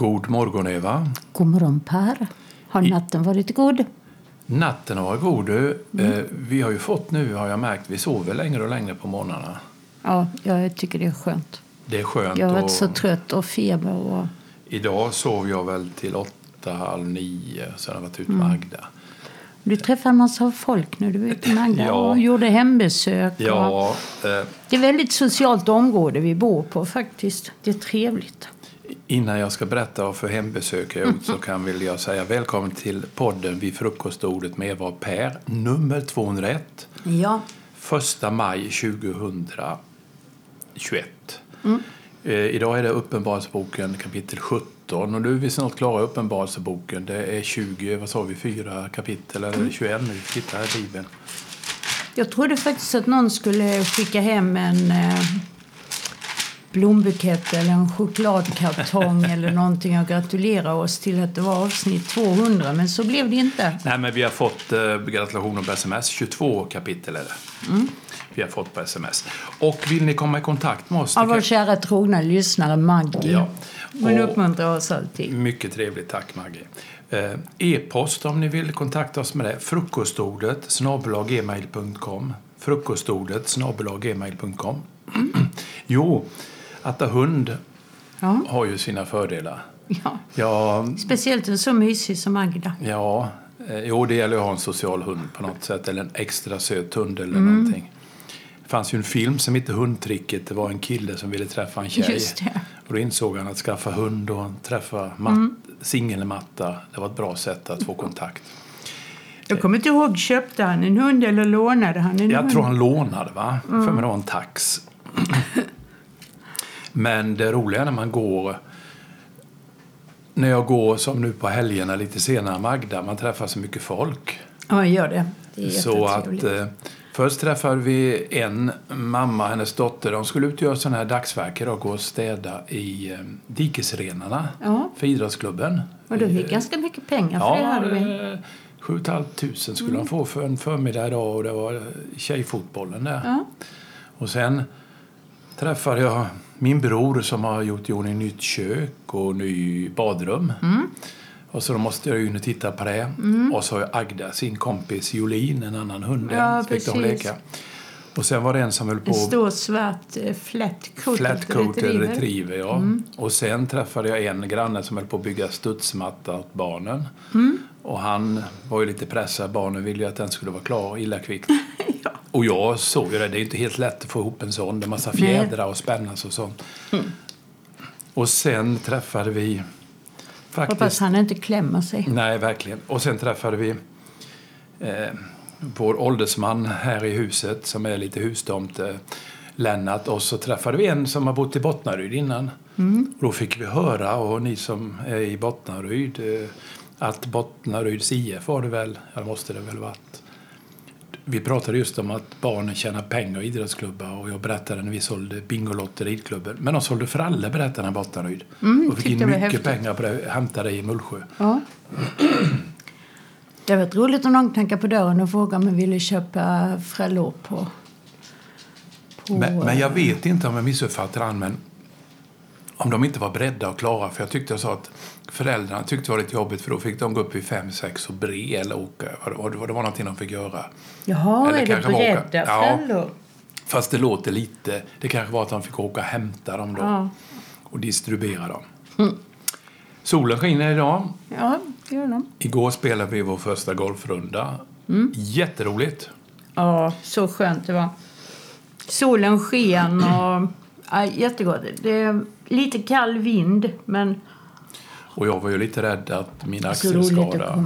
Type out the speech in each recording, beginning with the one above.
God morgon Eva. God morgon Per. Har natten varit god? Natten har varit god. du. Eh, Vi har ju fått nu, har jag märkt, vi sover längre och längre på morgnarna. Ja, jag tycker det är skönt. Det är skönt. Jag har varit och så trött och feber. Och... Idag sov jag väl till åtta, halv nio, sen har jag varit ute med Agda. Du träffade en massa folk när du var ute med Agda Ja. och gjorde hembesök. Och... Ja, eh, Det är ett väldigt socialt område vi bor på faktiskt. Det är trevligt. Innan jag ska berätta vad för hembesök jag gjort så kan vill jag säga välkommen till podden vid frukostordet med Eva och Per, nummer 201. Ja. 1 maj 2021. Eh, idag är det Uppenbarelseboken kapitel 17 och nu är vi snart klara Uppenbarelseboken. Det är 20, vad sa vi, fyra kapitel eller det 21 nu? Titta här i Bibeln. Jag trodde faktiskt att någon skulle skicka hem en eh, blombukett eller en chokladkartong eller någonting och gratulera oss till att det var avsnitt 200. Men så blev det inte. Nej, men vi har fått eh, gratulationer på sms. 22 kapitel är det. Vi har fått på sms. Och vill ni komma i kontakt med oss? Av vår kära trogna lyssnare Maggie. Ja. Hon uppmuntrar oss alltid. Mycket trevligt, tack Maggie. Eh, E-post om ni vill kontakta oss med det. Frukostordet snabelaggmail.com. Frukostordet snabelaggmail.com. jo, att ha hund Ja. har ju sina fördelar. Ja. Ja, Speciellt en så mysig som Agda. ja eh, jo, det gäller att ha en social hund på något sätt. Eller en extra söt hund eller någonting. Det fanns ju en film som hette Hundtricket. Det var en kille som ville träffa en tjej. Och då insåg han att skaffa hund och träffa mat- singelmatta. Det var ett bra sätt att få kontakt. Jag kommer inte ihåg, köpte han en hund eller lånade han en Jag hund? tror han lånade, va? För mig det var en tax. Men det roliga när man går... När jag går som nu på helgerna lite senare Magda, man träffar så mycket folk. Ja, gör det. Det är Så att eh, först träffade vi en mamma, hennes dotter. De skulle ut och göra sådana här dagsverke och gå och städa i eh, dikesrenarna Ja. för idrottsklubben. Och du fick ganska mycket pengar för det, Ja, hade vi. eh, 7 500 skulle de få för en förmiddag idag och det var tjejfotbollen där. Ja. Och sen träffade jag min bror som har gjort i ordning nytt kök och ny badrum. Mm. Och så då måste jag in och titta på det. Och så har jag Agda, sin kompis Jolin, en annan hund. Ja, leka. Och sen var det en som höll på En stor svart eh, flat retriever. retriever. ja. Mm. Och sen träffade jag en granne som höll på att bygga studsmatta åt barnen. Mm. Och han var ju lite pressad. Barnen ville ju att den skulle vara klar illa kvickt. Och jag såg ju det. Det är inte helt lätt att få ihop en sån. Det är massa. Mm. fjädrar och spännas och sånt. Och sen träffade vi faktiskt... Hoppas han inte klämmer sig. Nej, verkligen. Och sen träffade vi eh, vår åldersman här i huset som är lite hustomte, Lennart. Och så träffade vi en som har bott i Bottnaryd innan. Och då fick vi höra, och ni som är i Bottnaryd, eh, att Bottnaryds IF var det väl, det måste det väl varit. Vi pratade just om att barnen tjänar pengar i idrottsklubbar och jag berättade när vi sålde Bingolotter i ridklubben. Men de sålde fralle berättade han i Bottnaryd. och fick in mycket häftigt. pengar på det, hämtade i Mullsjö. Ja. Det hade varit roligt om någon knackade på dörren och frågade om jag ville köpa frallor på... på Men, men jag vet inte om jag missuppfattar han, men om de inte var beredda och klara. För jag tyckte jag sa att föräldrarna tyckte det var lite jobbigt för då fick de gå upp vid fem, sex och bre eller åka. Det var, det var någonting de fick göra. Jaha, Eller är det var åka- beredda Ja. Fast det låter lite. Det kanske var att de fick åka och hämta dem då. Ja. Och distribuera dem. Solen skiner idag. Ja, det gör de. Igår spelade vi vår första golfrunda. Jätteroligt. Ja, så skönt det var. Solen sken och... Ja, jättegott. Det lite kall vind, men Och jag var ju lite rädd att min axelskada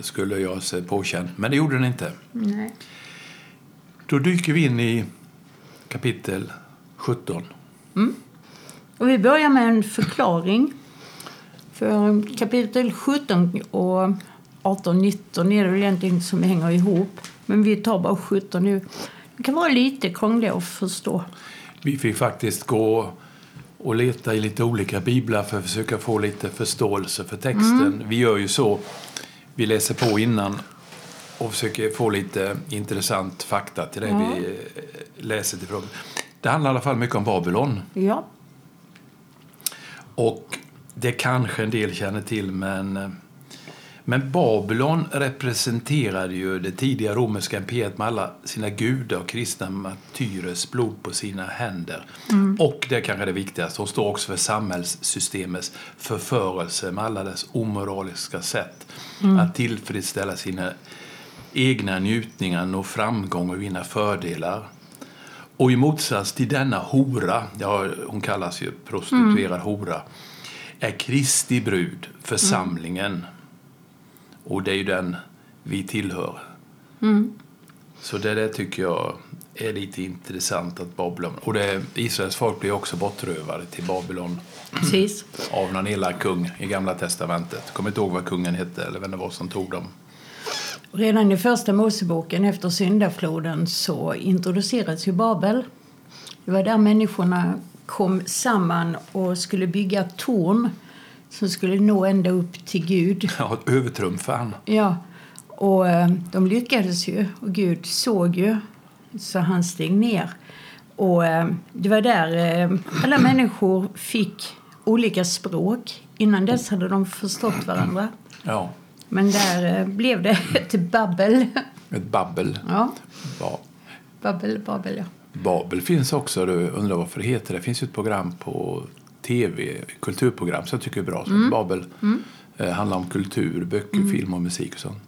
skulle jag se påkänd. Men det gjorde den inte. Nej. Då dyker vi in i kapitel 17. Och vi börjar med en förklaring. För kapitel 17 och 18 19 är det väl egentligen som hänger ihop. Men vi tar bara 17 nu. Det kan vara lite krångligt att förstå. Vi fick faktiskt gå och leta i lite olika biblar för att försöka få lite förståelse för texten. Vi gör ju så. Vi läser på innan och försöker få lite intressant fakta till det Ja. vi eh, läser till frågan. Det handlar i alla fall mycket om Babylon. Ja. Och det kanske en del känner till, men, eh, men Babylon representerade ju det tidiga romerska imperiet med alla sina gudar och kristna martyrers blod på sina händer. Och det kanske är det viktigaste, hon står också för samhällssystemets förförelse med alla dess omoraliska sätt att tillfredsställa sina egna njutningar, nå framgång och vinna fördelar. Och i motsats till denna hora, ja, hon kallas ju prostituerad hora, är Kristi brud församlingen. Och det är ju den vi tillhör. Så det där tycker jag är lite intressant att Babylon... Och det, Israels folk blir också bortrövade till Babylon Precis. av någon elak kung i Gamla Testamentet. Kommer inte ihåg vad kungen hette eller vem det var som tog dem. Redan i första Moseboken efter syndafloden så introducerades ju Babel. Det var där människorna kom samman och skulle bygga torn som skulle nå ända upp till Gud. Ja, övertrumfa han. Ja, och eh, de lyckades ju och Gud såg ju så han steg ner. Och eh, det var där eh, alla människor fick olika språk. Innan dess hade de förstått varandra. Ja, Men där blev det ett babbel. ett babbel. Ja, Ja. babbel, babbel ja. Babel finns också, du undrar varför det heter det. finns ju ett program på tv, kulturprogram som jag tycker är bra. Som Babel eh, handlar om kultur, böcker, film och musik och sånt.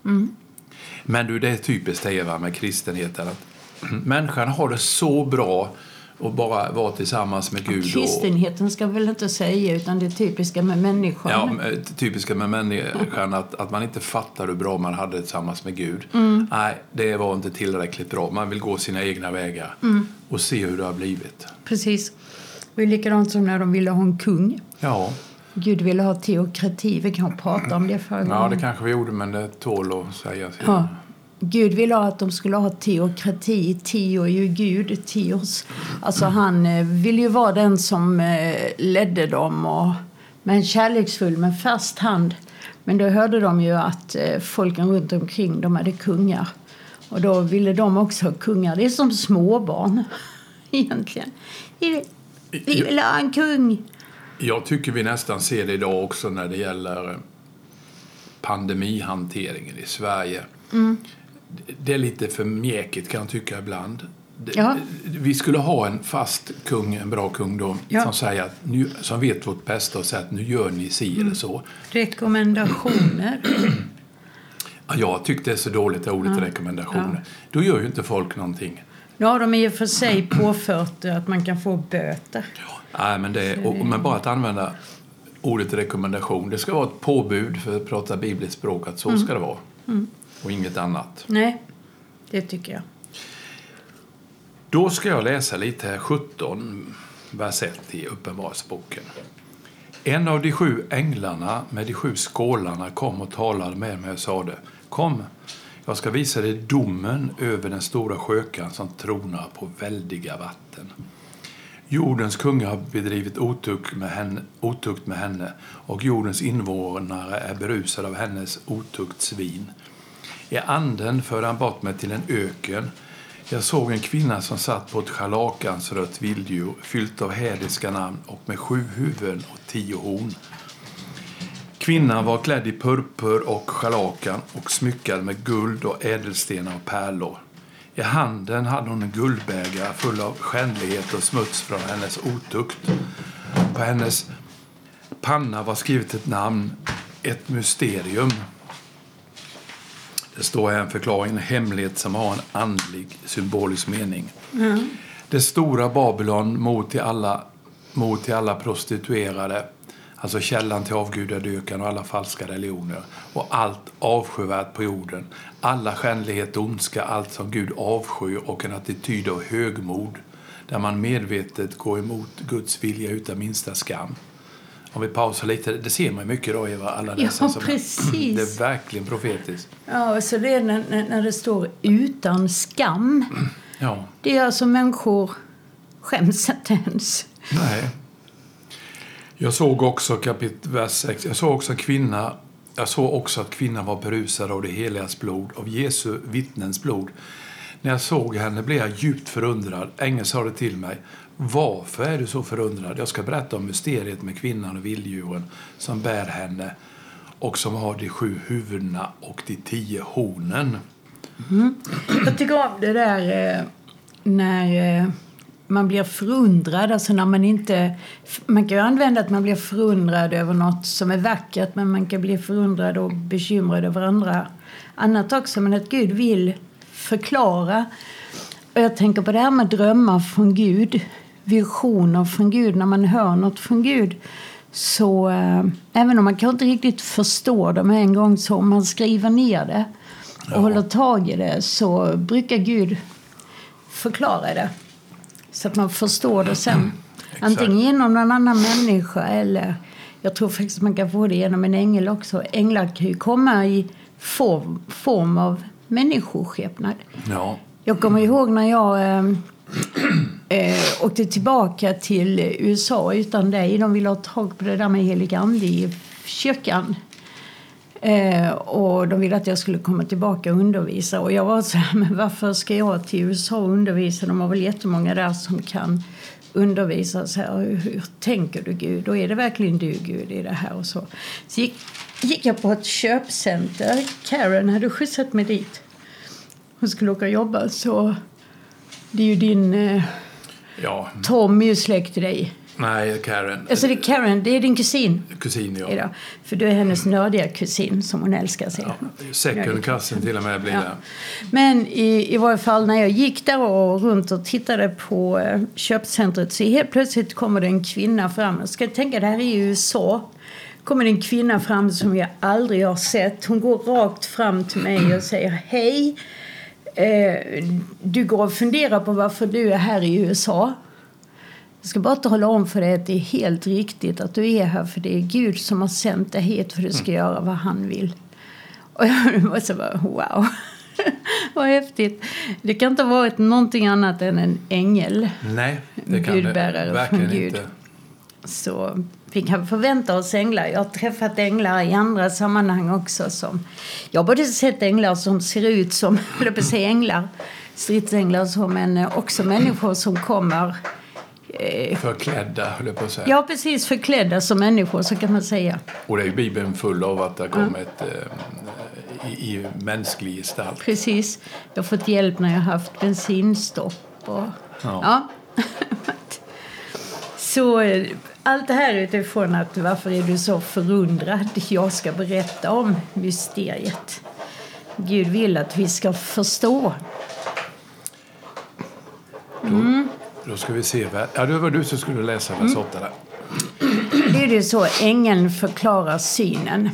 Men du, det är typiskt det va, med kristenheten. Att människan har det så bra att bara vara tillsammans med Gud. Och, Kristenheten ska väl inte säga utan det typiska med människan. Ja, eh, typiska med människan att, att man inte fattar hur bra man hade det tillsammans med Gud. Nej, det var inte tillräckligt bra. Man vill gå sina egna vägar och se hur det har blivit. Precis. Det var likadant som när de ville ha en kung. Ja, Gud ville ha teokrati. Vi kan prata om det förra ja det kanske vi gjorde, men det tål att sägas. Ja. Gud ville ha att de skulle ha teokrati. Teo är ju Gud, teos. Alltså han eh, ville ju vara den som eh, ledde dem och med en kärleksfull men fast hand. Men då hörde de ju att eh, folken runt omkring de hade kungar. Och då ville de också ha kungar. Det är som småbarn egentligen. Vi, vi vill ha en kung. Jag tycker vi nästan ser det idag också när det gäller pandemihanteringen i Sverige. Det är lite för mjäkigt kan jag tycka ibland. Ja. Vi skulle ha en fast kung, en bra kung då, Ja. som, säger att nu, som vet vårt bästa och säger att nu gör ni si eller så. Rekommendationer. Ja, Jag tyckte det är så dåligt det ordet rekommendationer. Då gör ju inte folk någonting. Nu har de i och för sig påfört att man kan få böter. Nej, men, det, och, men bara att använda ordet rekommendation. Det ska vara ett påbud för att prata bibliskt språk att så ska det vara. Och inget annat. Nej, det tycker jag. Då ska jag läsa lite här 17, vers 1 i Uppenbarelseboken. En av de sju änglarna med de sju skålarna kom och talade med mig och sade Kom, jag ska visa dig domen över den stora sjökan som tronar på väldiga vatten. Jordens kungar har bedrivit otukt med, henne, otukt med henne och jordens invånare är berusade av hennes otuktsvin. I anden förde han bort mig till en öken. Jag såg en kvinna som satt på ett scharlakansrött vilddjur fyllt av hädiska namn och med sju huvuden och tio horn. Kvinnan var klädd i purpur och scharlakan och smyckad med guld och ädelstenar och pärlor. I handen hade hon en guldbägare full av skändlighet och smuts från hennes otukt. På hennes panna var skrivet ett namn, ett mysterium. Det står här en förklaring, en hemlighet som har en andlig symbolisk mening. Det stora Babylon mot till alla, mot till alla prostituerade, alltså källan till avgudadyrkan och alla falska religioner och allt avskyvärt på jorden, alla skändlighet och ondska, allt som Gud avskyr och en attityd av högmod där man medvetet går emot Guds vilja utan minsta skam. Om vi pausar lite, det ser man mycket då Eva, alla Ja, dessa som precis. Det är verkligen profetiskt. Ja, så det är när, när när det står utan skam. Ja. Det är alltså människor skäms inte ens. Nej. Jag såg också kapitel vers 6. Jag såg också en kvinna. Jag såg också att kvinnan var berusad av det heligas blod, av Jesu vittnens blod. När jag såg henne blev jag djupt förundrad. Ängeln sa det till mig. Varför är du så förundrad? Jag ska berätta om mysteriet med kvinnan och vilddjuren som bär henne och som har de sju huvudena och de tio hornen. Mm. Jag tycker om det där eh, när eh, man blir förundrad. Alltså när man inte... Man kan ju använda att man blir förundrad över något som är vackert men man kan bli förundrad och bekymrad över andra annat också. Men att Gud vill förklara. Och jag tänker på det här med drömmar från Gud. Visioner från Gud. När man hör något från Gud så äh, även om man kanske inte riktigt förstår det med en gång så om man skriver ner det och ja. håller tag i det så brukar Gud förklara det. Så att man förstår det sen. Antingen genom någon annan människa eller jag tror faktiskt man kan få det genom en ängel också. Änglar kan ju komma i form, form av människoskepnad. Ja. Jag kommer ihåg när jag äh, äh, åkte tillbaka till USA utan dig. De ville ha tag på det där med helig ande i kyrkan. Eh, och de ville att jag skulle komma tillbaka och undervisa. Och jag var så här, men varför ska jag till USA och undervisa? De har väl jättemånga där som kan undervisa. Så här, hur, tänker du Gud? Och är det verkligen du Gud i det här? Och så så gick, gick jag på ett köpcenter. Karen hade skjutsat mig dit. Hon skulle åka och jobba. Så det är ju din... Eh, ja. Ju släkt till dig. Nej, Karen. Alltså det är Karen, det är din kusin? Kusin, ja. Idag. För du är hennes nördiga kusin som hon älskar säga. Ja, second cousin till och med blir ja. det. Men i, i varje fall när jag gick där och runt och tittade på eh, köpcentret så helt plötsligt kommer det en kvinna fram. Jag ska tänka, det här är i USA. kommer en kvinna fram som jag aldrig har sett. Hon går rakt fram till mig och säger hej. Eh, du går och funderar på varför du är här i USA. Jag ska bara tala om för dig att det är helt riktigt att du är här för det är Gud som har sänt dig hit för att du ska mm. göra vad han vill. Och jag var så bara, wow. Vad häftigt. Det kan inte ha varit någonting annat än en ängel. Nej, det kan Gudbärare det verkligen från Gud. inte. Så vi kan förvänta oss änglar. Jag har träffat änglar i andra sammanhang också. Som, jag har både sett änglar som ser ut som, eller på säga änglar, stridsänglar, så, men också människor som kommer Eh, förklädda, höll jag på att säga. Ja, precis. Förklädda som människor, så kan man säga. Och det är ju Bibeln full av att det har kommit eh, i, i mänsklig gestalt. Precis. Jag har fått hjälp när jag har haft bensinstopp. Och, ja. ja. så eh, allt det här utifrån att varför är du så förundrad? Jag ska berätta om mysteriet. Gud vill att vi ska förstå. Mm. Då ska vi se. Ja, det var du som skulle läsa vers 8 där. Det är det så ängeln förklarar synen.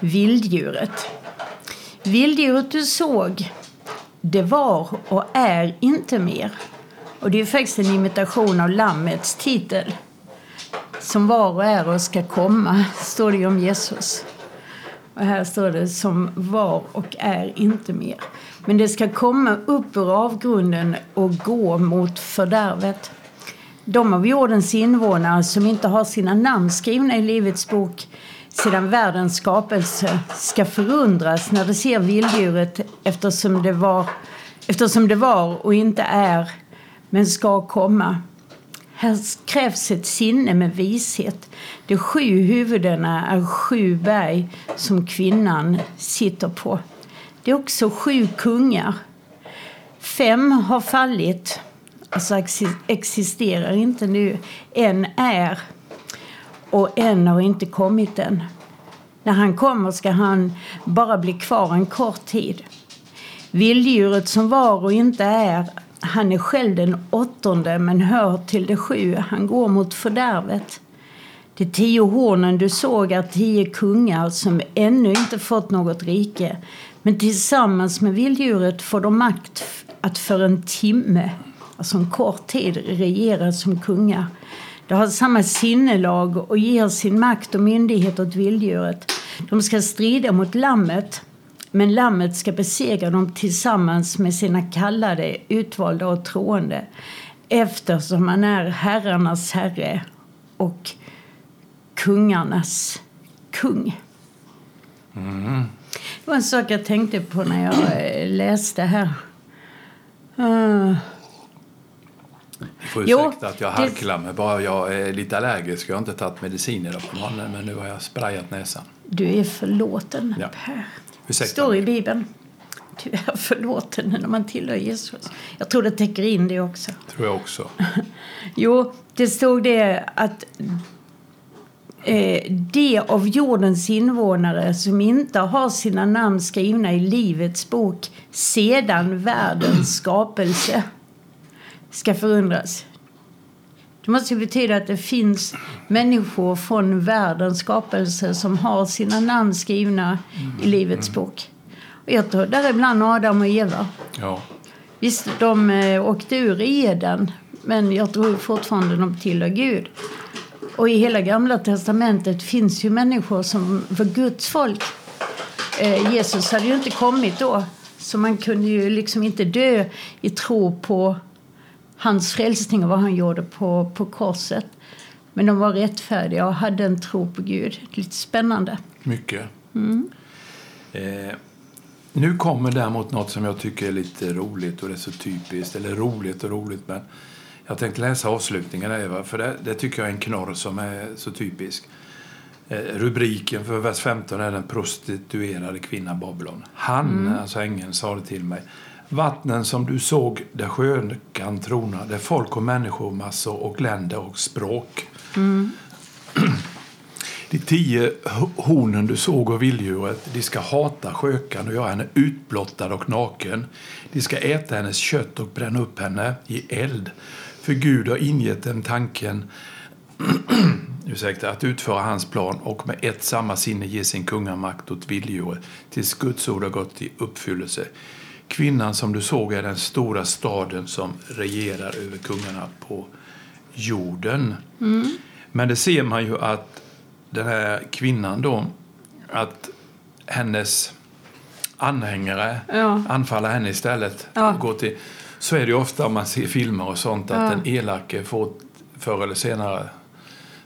Vilddjuret. Vilddjuret du såg, det var och är inte mer. Och det är faktiskt en imitation av Lammets titel. Som var och är och ska komma, står det om Jesus. Och här står det som var och är inte mer. Men det ska komma upp ur avgrunden och gå mot fördärvet. De av jordens invånare som inte har sina namn skrivna i Livets bok sedan världens skapelse ska förundras när de ser vilddjuret eftersom det var, eftersom det var och inte är, men ska komma. Här krävs ett sinne med vishet. De sju huvudena är sju berg som kvinnan sitter på. Det är också sju kungar. Fem har fallit, alltså existerar inte nu. En är och en har inte kommit än. När han kommer ska han bara bli kvar en kort tid. Vilddjuret som var och inte är, han är själv den åttonde men hör till de sju. Han går mot fördärvet. De tio hornen du såg är tio kungar som ännu inte fått något rike men tillsammans med vilddjuret får de makt att för en timme, alltså en kort tid, regera som kungar. De har samma sinnelag och ger sin makt och myndighet åt vilddjuret. De ska strida mot lammet, men lammet ska besegra dem tillsammans med sina kallade, utvalda och troende eftersom han är herrarnas herre och kungarnas kung. Mm. Det var en sak jag tänkte på när jag eh, läste här. Uh, får Jo, ursäkta att jag det- harklar mig. Bara jag är lite allergisk. Jag har inte tagit mediciner på morgonen men nu har jag sprayat näsan. du är förlåten, Ja. Per. Ursäkta står i mig. Bibeln. Du är förlåten när man tillhör Jesus. Jag tror det täcker in det också. Tror jag också. Jo, det stod det att eh, de av jordens invånare som inte har sina namn skrivna i Livets bok sedan världens skapelse ska förundras. Det måste betyda att det finns människor från världens skapelse som har sina namn skrivna i Livets bok. Och jag tror däribland Adam och Eva. Ja. Visst, de eh, åkte ur Eden, men jag tror fortfarande de tillhör Gud. Och i hela Gamla testamentet finns ju människor som var Guds folk. Eh, Jesus hade ju inte kommit då, så man kunde ju liksom inte dö i tro på hans frälsning och vad han gjorde på, på korset. Men de var rättfärdiga och hade en tro på Gud. Lite spännande. Mycket. Eh, nu kommer däremot något som jag tycker är lite roligt och det är så typiskt. Eller roligt och roligt men jag tänkte läsa avslutningen Eva för det, det tycker jag är en knorr som är så typisk. Eh, rubriken för vers 15 är den prostituerade kvinnan Babylon. Han, alltså ängeln, sa det till mig. Vattnen som du såg där sjön kan trona, där folk och människomassor och länder och språk. De tio ho- hornen du såg av vilddjuret, de ska hata skökan och göra henne utblottad och naken. De ska äta hennes kött och bränna upp henne i eld. För Gud har ingett dem tanken ursäkta, att utföra hans plan och med ett samma sinne ge sin kungamakt åt vilddjuret tills Guds ord har gått i uppfyllelse. Kvinnan som du såg är den stora staden som regerar över kungarna på jorden. Men det ser man ju att den här kvinnan då, att hennes anhängare Ja. anfaller henne istället. Ja. Och går till, så är det ofta om man ser filmer och sånt att Ja. den elake får förr eller senare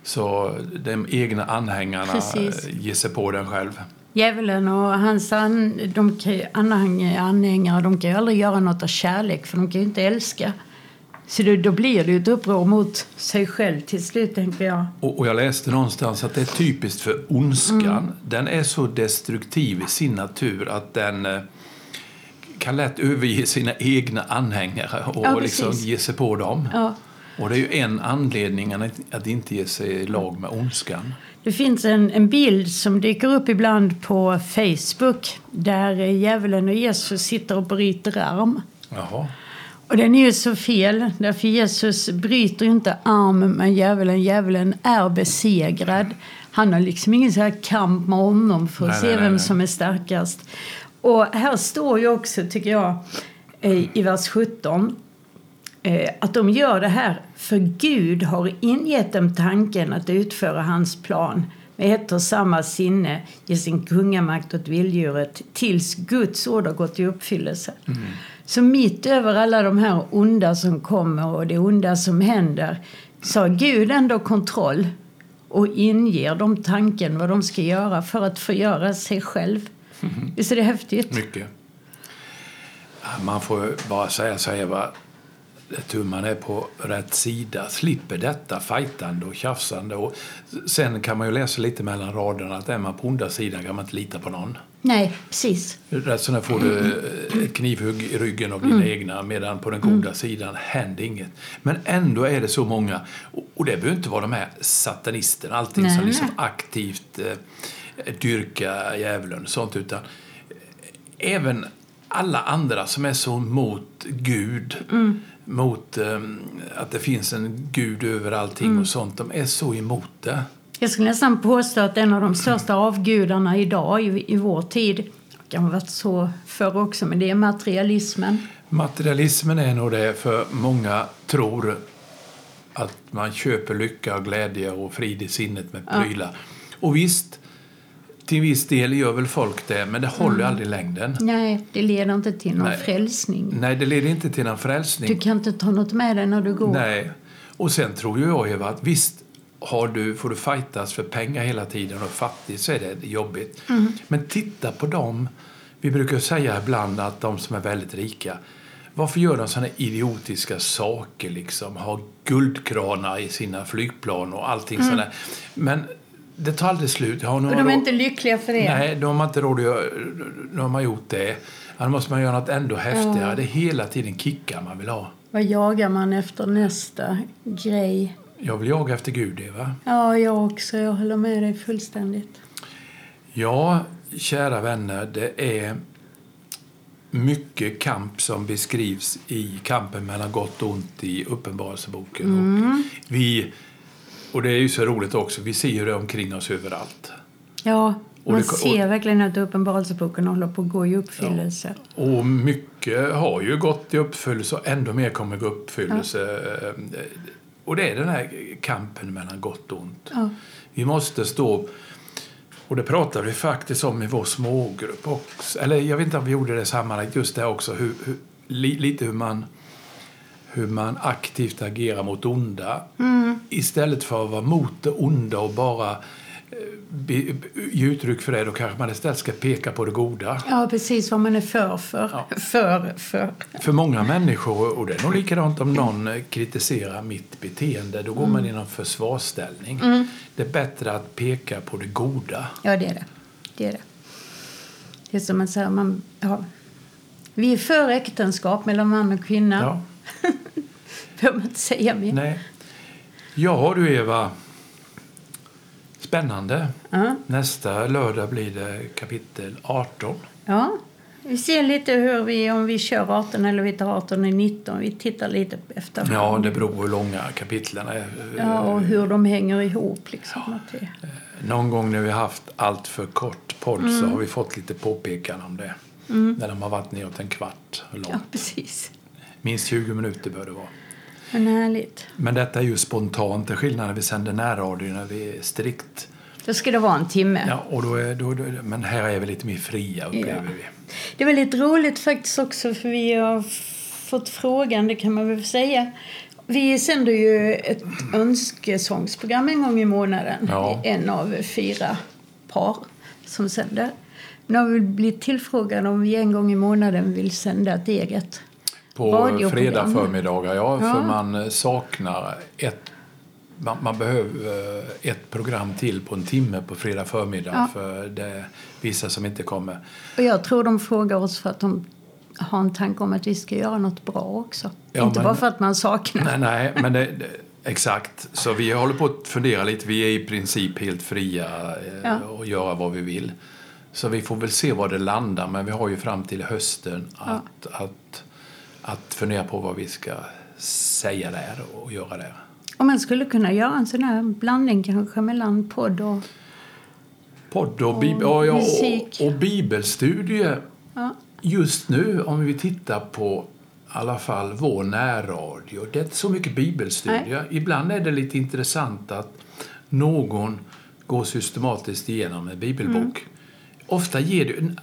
så de egna anhängarna Precis. ger sig på den själv. Djävulen och hans an, de kan, anhängare de kan ju aldrig göra något av kärlek för de kan ju inte älska. Så då, då blir det ju ett uppror mot sig själv till slut, tänker jag. Och, och jag läste någonstans att det är typiskt för ondskan. Den är så destruktiv i sin natur att den eh, kan lätt överge sina egna anhängare och Ja, liksom ge sig på dem. Ja. Och det är ju en anledning att, inte ge sig i lag med ondskan. Det finns en, en bild som dyker upp ibland på Facebook där djävulen och Jesus sitter och bryter arm. Jaha. Och den är ju så fel, därför Jesus bryter ju inte arm med djävulen. Djävulen är besegrad. Han har liksom ingen så här kamp med honom för att Nej, se nej, vem nej. som är starkast. Och här står ju också, tycker jag, eh, i vers 17 eh, att de gör det här för Gud har ingett dem tanken att utföra hans plan med ett och samma sinne ge sin kungamakt åt vilddjuret tills Guds ord har gått i uppfyllelse. Så mitt över alla de här onda som kommer och det onda som händer så har Gud ändå kontroll och inger dem tanken vad de ska göra för att förgöra sig själv. Visst är det häftigt? Mycket. Man får bara säga så här, Eva. Tumman är på rätt sida. Slipper detta fajtande och tjafsande. Och sen kan man ju läsa lite mellan raderna att är man på onda sidan kan man inte lita på någon. Nej, precis. Rätt som får du ett knivhugg i ryggen av dina egna medan på den goda sidan händer inget. Men ändå är det så många, och- det behöver inte vara de här satanisterna allting Nej, som liksom aktivt eh, dyrkar djävulen och sånt utan även alla andra som är så mot Gud, mot eh, att det finns en Gud över allting och sånt, de är så emot det. Jag skulle nästan påstå att en av de största avgudarna idag i, i vår tid, det kan ha varit så förr också, men det är materialismen. Materialismen är nog det, för många tror att man köper lycka och glädje och frid i sinnet med prylar. Och visst, till viss del gör väl folk det, men det håller ju aldrig längden. Nej, det leder inte till någon Nej. frälsning. Nej, det leder inte till någon frälsning. Du kan inte ta något med dig när du går. Nej. Och sen tror jag, Eva, att visst har du, får du fightas för pengar hela tiden och fattig så är det jobbigt. Men titta på dem. Vi brukar säga ibland att de som är väldigt rika, varför gör de sådana idiotiska saker liksom? Har guldkranar i sina flygplan och allting mm. sådär. Men det tar aldrig slut. Ja, och de är inte lyckliga för det? Nej, de har inte råd att de har gjort det. Då måste man göra något ändå häftigare. Ja. Det är hela tiden kickar man vill ha. Vad jagar man efter nästa grej? Jag vill jaga efter Gud, Eva. Ja, jag också. Jag håller med dig fullständigt. Ja, kära vänner, det är mycket kamp som beskrivs i kampen mellan gott och ont i Uppenbarelseboken. Mm. vi, och det är ju så roligt också, vi ser det omkring oss överallt. Ja, man det, ser verkligen att Uppenbarelseboken håller på att gå i uppfyllelse. Ja, och mycket har ju gått i uppfyllelse och ändå mer kommer gå i uppfyllelse. Ja. Och det är den här kampen mellan gott och ont. Ja. Vi måste stå och det pratade vi faktiskt om i vår smågrupp också. Eller jag vet inte om vi gjorde det i sammanhanget, just det också. Hur, hur, lite hur man, hur man aktivt agerar mot onda. Mm. Istället för att vara mot det onda och bara ge uttryck för det, då kanske man istället ska peka på det goda. Ja, precis vad man är för. För, ja. för, för. för många människor, och det är nog likadant om någon kritiserar mitt beteende, då går mm. man i någon försvarsställning. Mm. Det är bättre att peka på det goda. Ja, det är det. Det är det. Det är som man säger, man, ja. vi är för äktenskap mellan man och kvinna. Ja. Behöver man inte säga mer. Nej. Ja du Eva, Spännande. Ja. Nästa lördag blir det kapitel 18. Ja, vi ser lite hur vi, om vi kör 18 eller vi tar 18 och 19. Vi tittar lite efter. Ja, det beror på hur långa kapitlen är. Ja, och hur de hänger ihop. Liksom. Ja. Eh, någon gång när vi har haft allt för kort podd mm. så har vi fått lite påpekanden om det. Mm. När de har varit neråt en kvart långt. Ja, precis. Minst 20 minuter bör det vara. Men härligt. Men detta är ju spontant. Det är skillnad när vi sänder närradio när vi är strikt. Då ska det vara en timme. Ja, och då är, då, då, men här är vi lite mer fria upplever ja. vi. Det var lite roligt faktiskt också för vi har fått frågan, det kan man väl säga. Vi sänder ju ett önskesångsprogram en gång i månaden. Ja. En av fyra par som sänder. Nu har vi blivit tillfrågade om vi en gång i månaden vill sända ett eget på fredag förmiddagar, ja, ja, för man saknar ett man, man, behöver ett program till på en timme på fredag förmiddag ja. för det är vissa som inte kommer. Och jag tror de frågar oss för att de har en tanke om att vi ska göra något bra också. Ja, inte men, bara för att man saknar. Nej, nej men det, det, exakt. Så vi håller på att fundera lite. Vi är i princip helt fria eh, ja. och göra vad vi vill. Så vi får väl se var det landar. Men vi har ju fram till hösten att, att att fundera på vad vi ska säga där och göra där. Och man skulle kunna göra en sån här blandning kanske mellan podd och Podd och, bib och, ja, och, och bibelstudie. Ja. Just nu, om vi tittar på i alla fall vår närradio, det är inte så mycket bibelstudier. Ibland är det lite intressant att någon går systematiskt igenom en bibelbok. Mm. Ofta ger en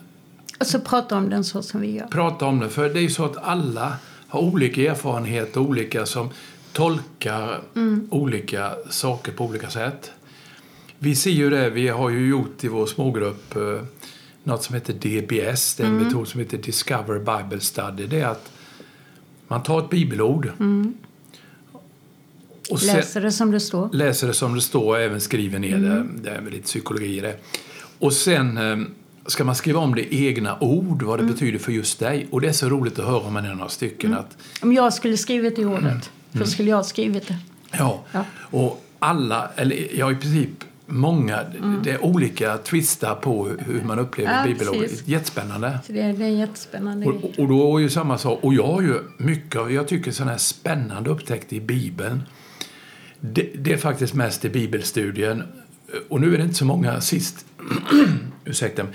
Alltså prata om den så som vi gör. Prata om den, för det är ju så att alla har olika erfarenheter, olika som tolkar mm. olika saker på olika sätt. Vi ser ju det, vi har ju gjort i vår smågrupp eh, något som heter DBS, det är en mm. metod som heter Discover Bible Study. Det är att man tar ett bibelord mm. och läser det som det står. Läser det som det står och även skriver ner det. Mm. Det är lite psykologi i det. Och sen eh, ska man skriva om det egna ord, vad det mm. betyder för just dig. Och det är så roligt att höra om man är några stycken. Mm. Att, om jag skulle skrivit det ordet, mm. då mm. skulle jag ha skrivit det. Ja. ja. och alla, eller ja i princip många, mm. det är olika twistar på hur man upplever ja, bibelordet. Jättespännande. Så det, är, det är jättespännande. Och, och då är ju samma sak, och jag har ju mycket av, jag tycker sådana här spännande upptäckter i Bibeln. Det, det, är faktiskt mest i bibelstudien. Och nu är det inte så många sist, ursäkta,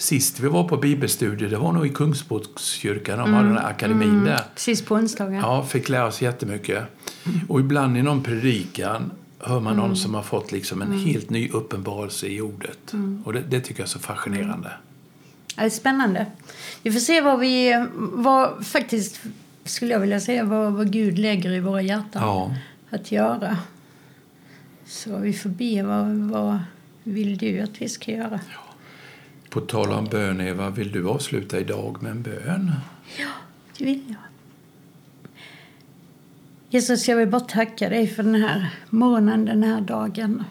Sist vi var på bibelstudier det var nog i Kungsborgskyrkan. De mm. hade den här akademin mm. där. Precis på onsdagen. Ja, fick lära oss jättemycket. Mm. Och ibland i någon predikan hör man någon mm. som har fått liksom en mm. helt ny uppenbarelse i ordet. Mm. Och det, det, tycker jag är så fascinerande. Ja, det är spännande. Vi får se vad vi, vad faktiskt skulle jag vilja säga, vad, vad Gud lägger i våra hjärtan ja. att göra. Så vi får be, vad, vad vill du att vi ska göra? Ja. På tal om bön, Eva, vill du avsluta idag med en bön? Ja, det vill jag. Jesus, jag vill bara tacka dig för den här morgonen, den här dagen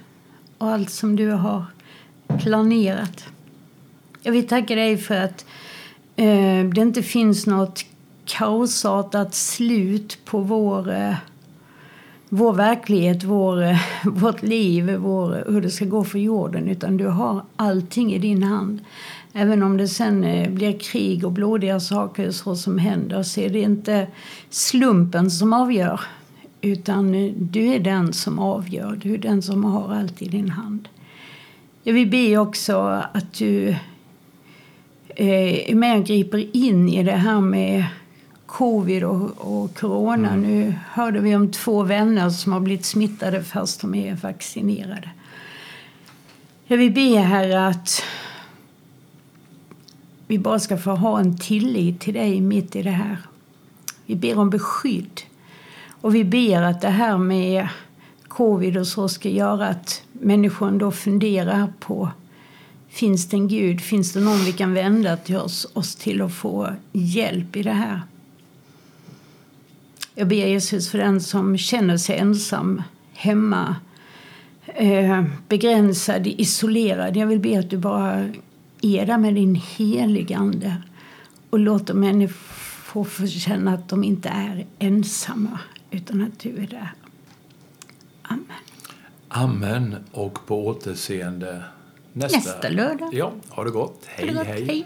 och allt som du har planerat. Jag vill tacka dig för att eh, det inte finns något kaosartat slut på vår, eh, vår verklighet, vår, eh, vårt liv, vår, hur det ska gå för jorden. Utan du har allting i din hand. Även om det sen eh, blir krig och blodiga saker så som händer så är det inte slumpen som avgör. Utan eh, du är den som avgör. Du är den som har allt i din hand. Jag vill be också att du är med och griper in i det här med covid och, och corona. Mm. Nu hörde vi om två vänner som har blivit smittade fast de är vaccinerade. Jag vill be här att vi bara ska få ha en tillit till dig mitt i det här. Vi ber om beskydd. Och vi ber att det här med covid och så ska göra att människan då funderar på Finns det en Gud? Finns det någon vi kan vända till oss, oss till att få hjälp i det här? Jag ber Jesus för den som känner sig ensam hemma, eh, begränsad, isolerad. Jag vill be att du bara är där med din heligande och låter människor få känna att de inte är ensamma utan att du är där. Amen. Amen och på återseende nästa, nästa lördag. Ja, ha det gott. Hej, det gott. hej. hej.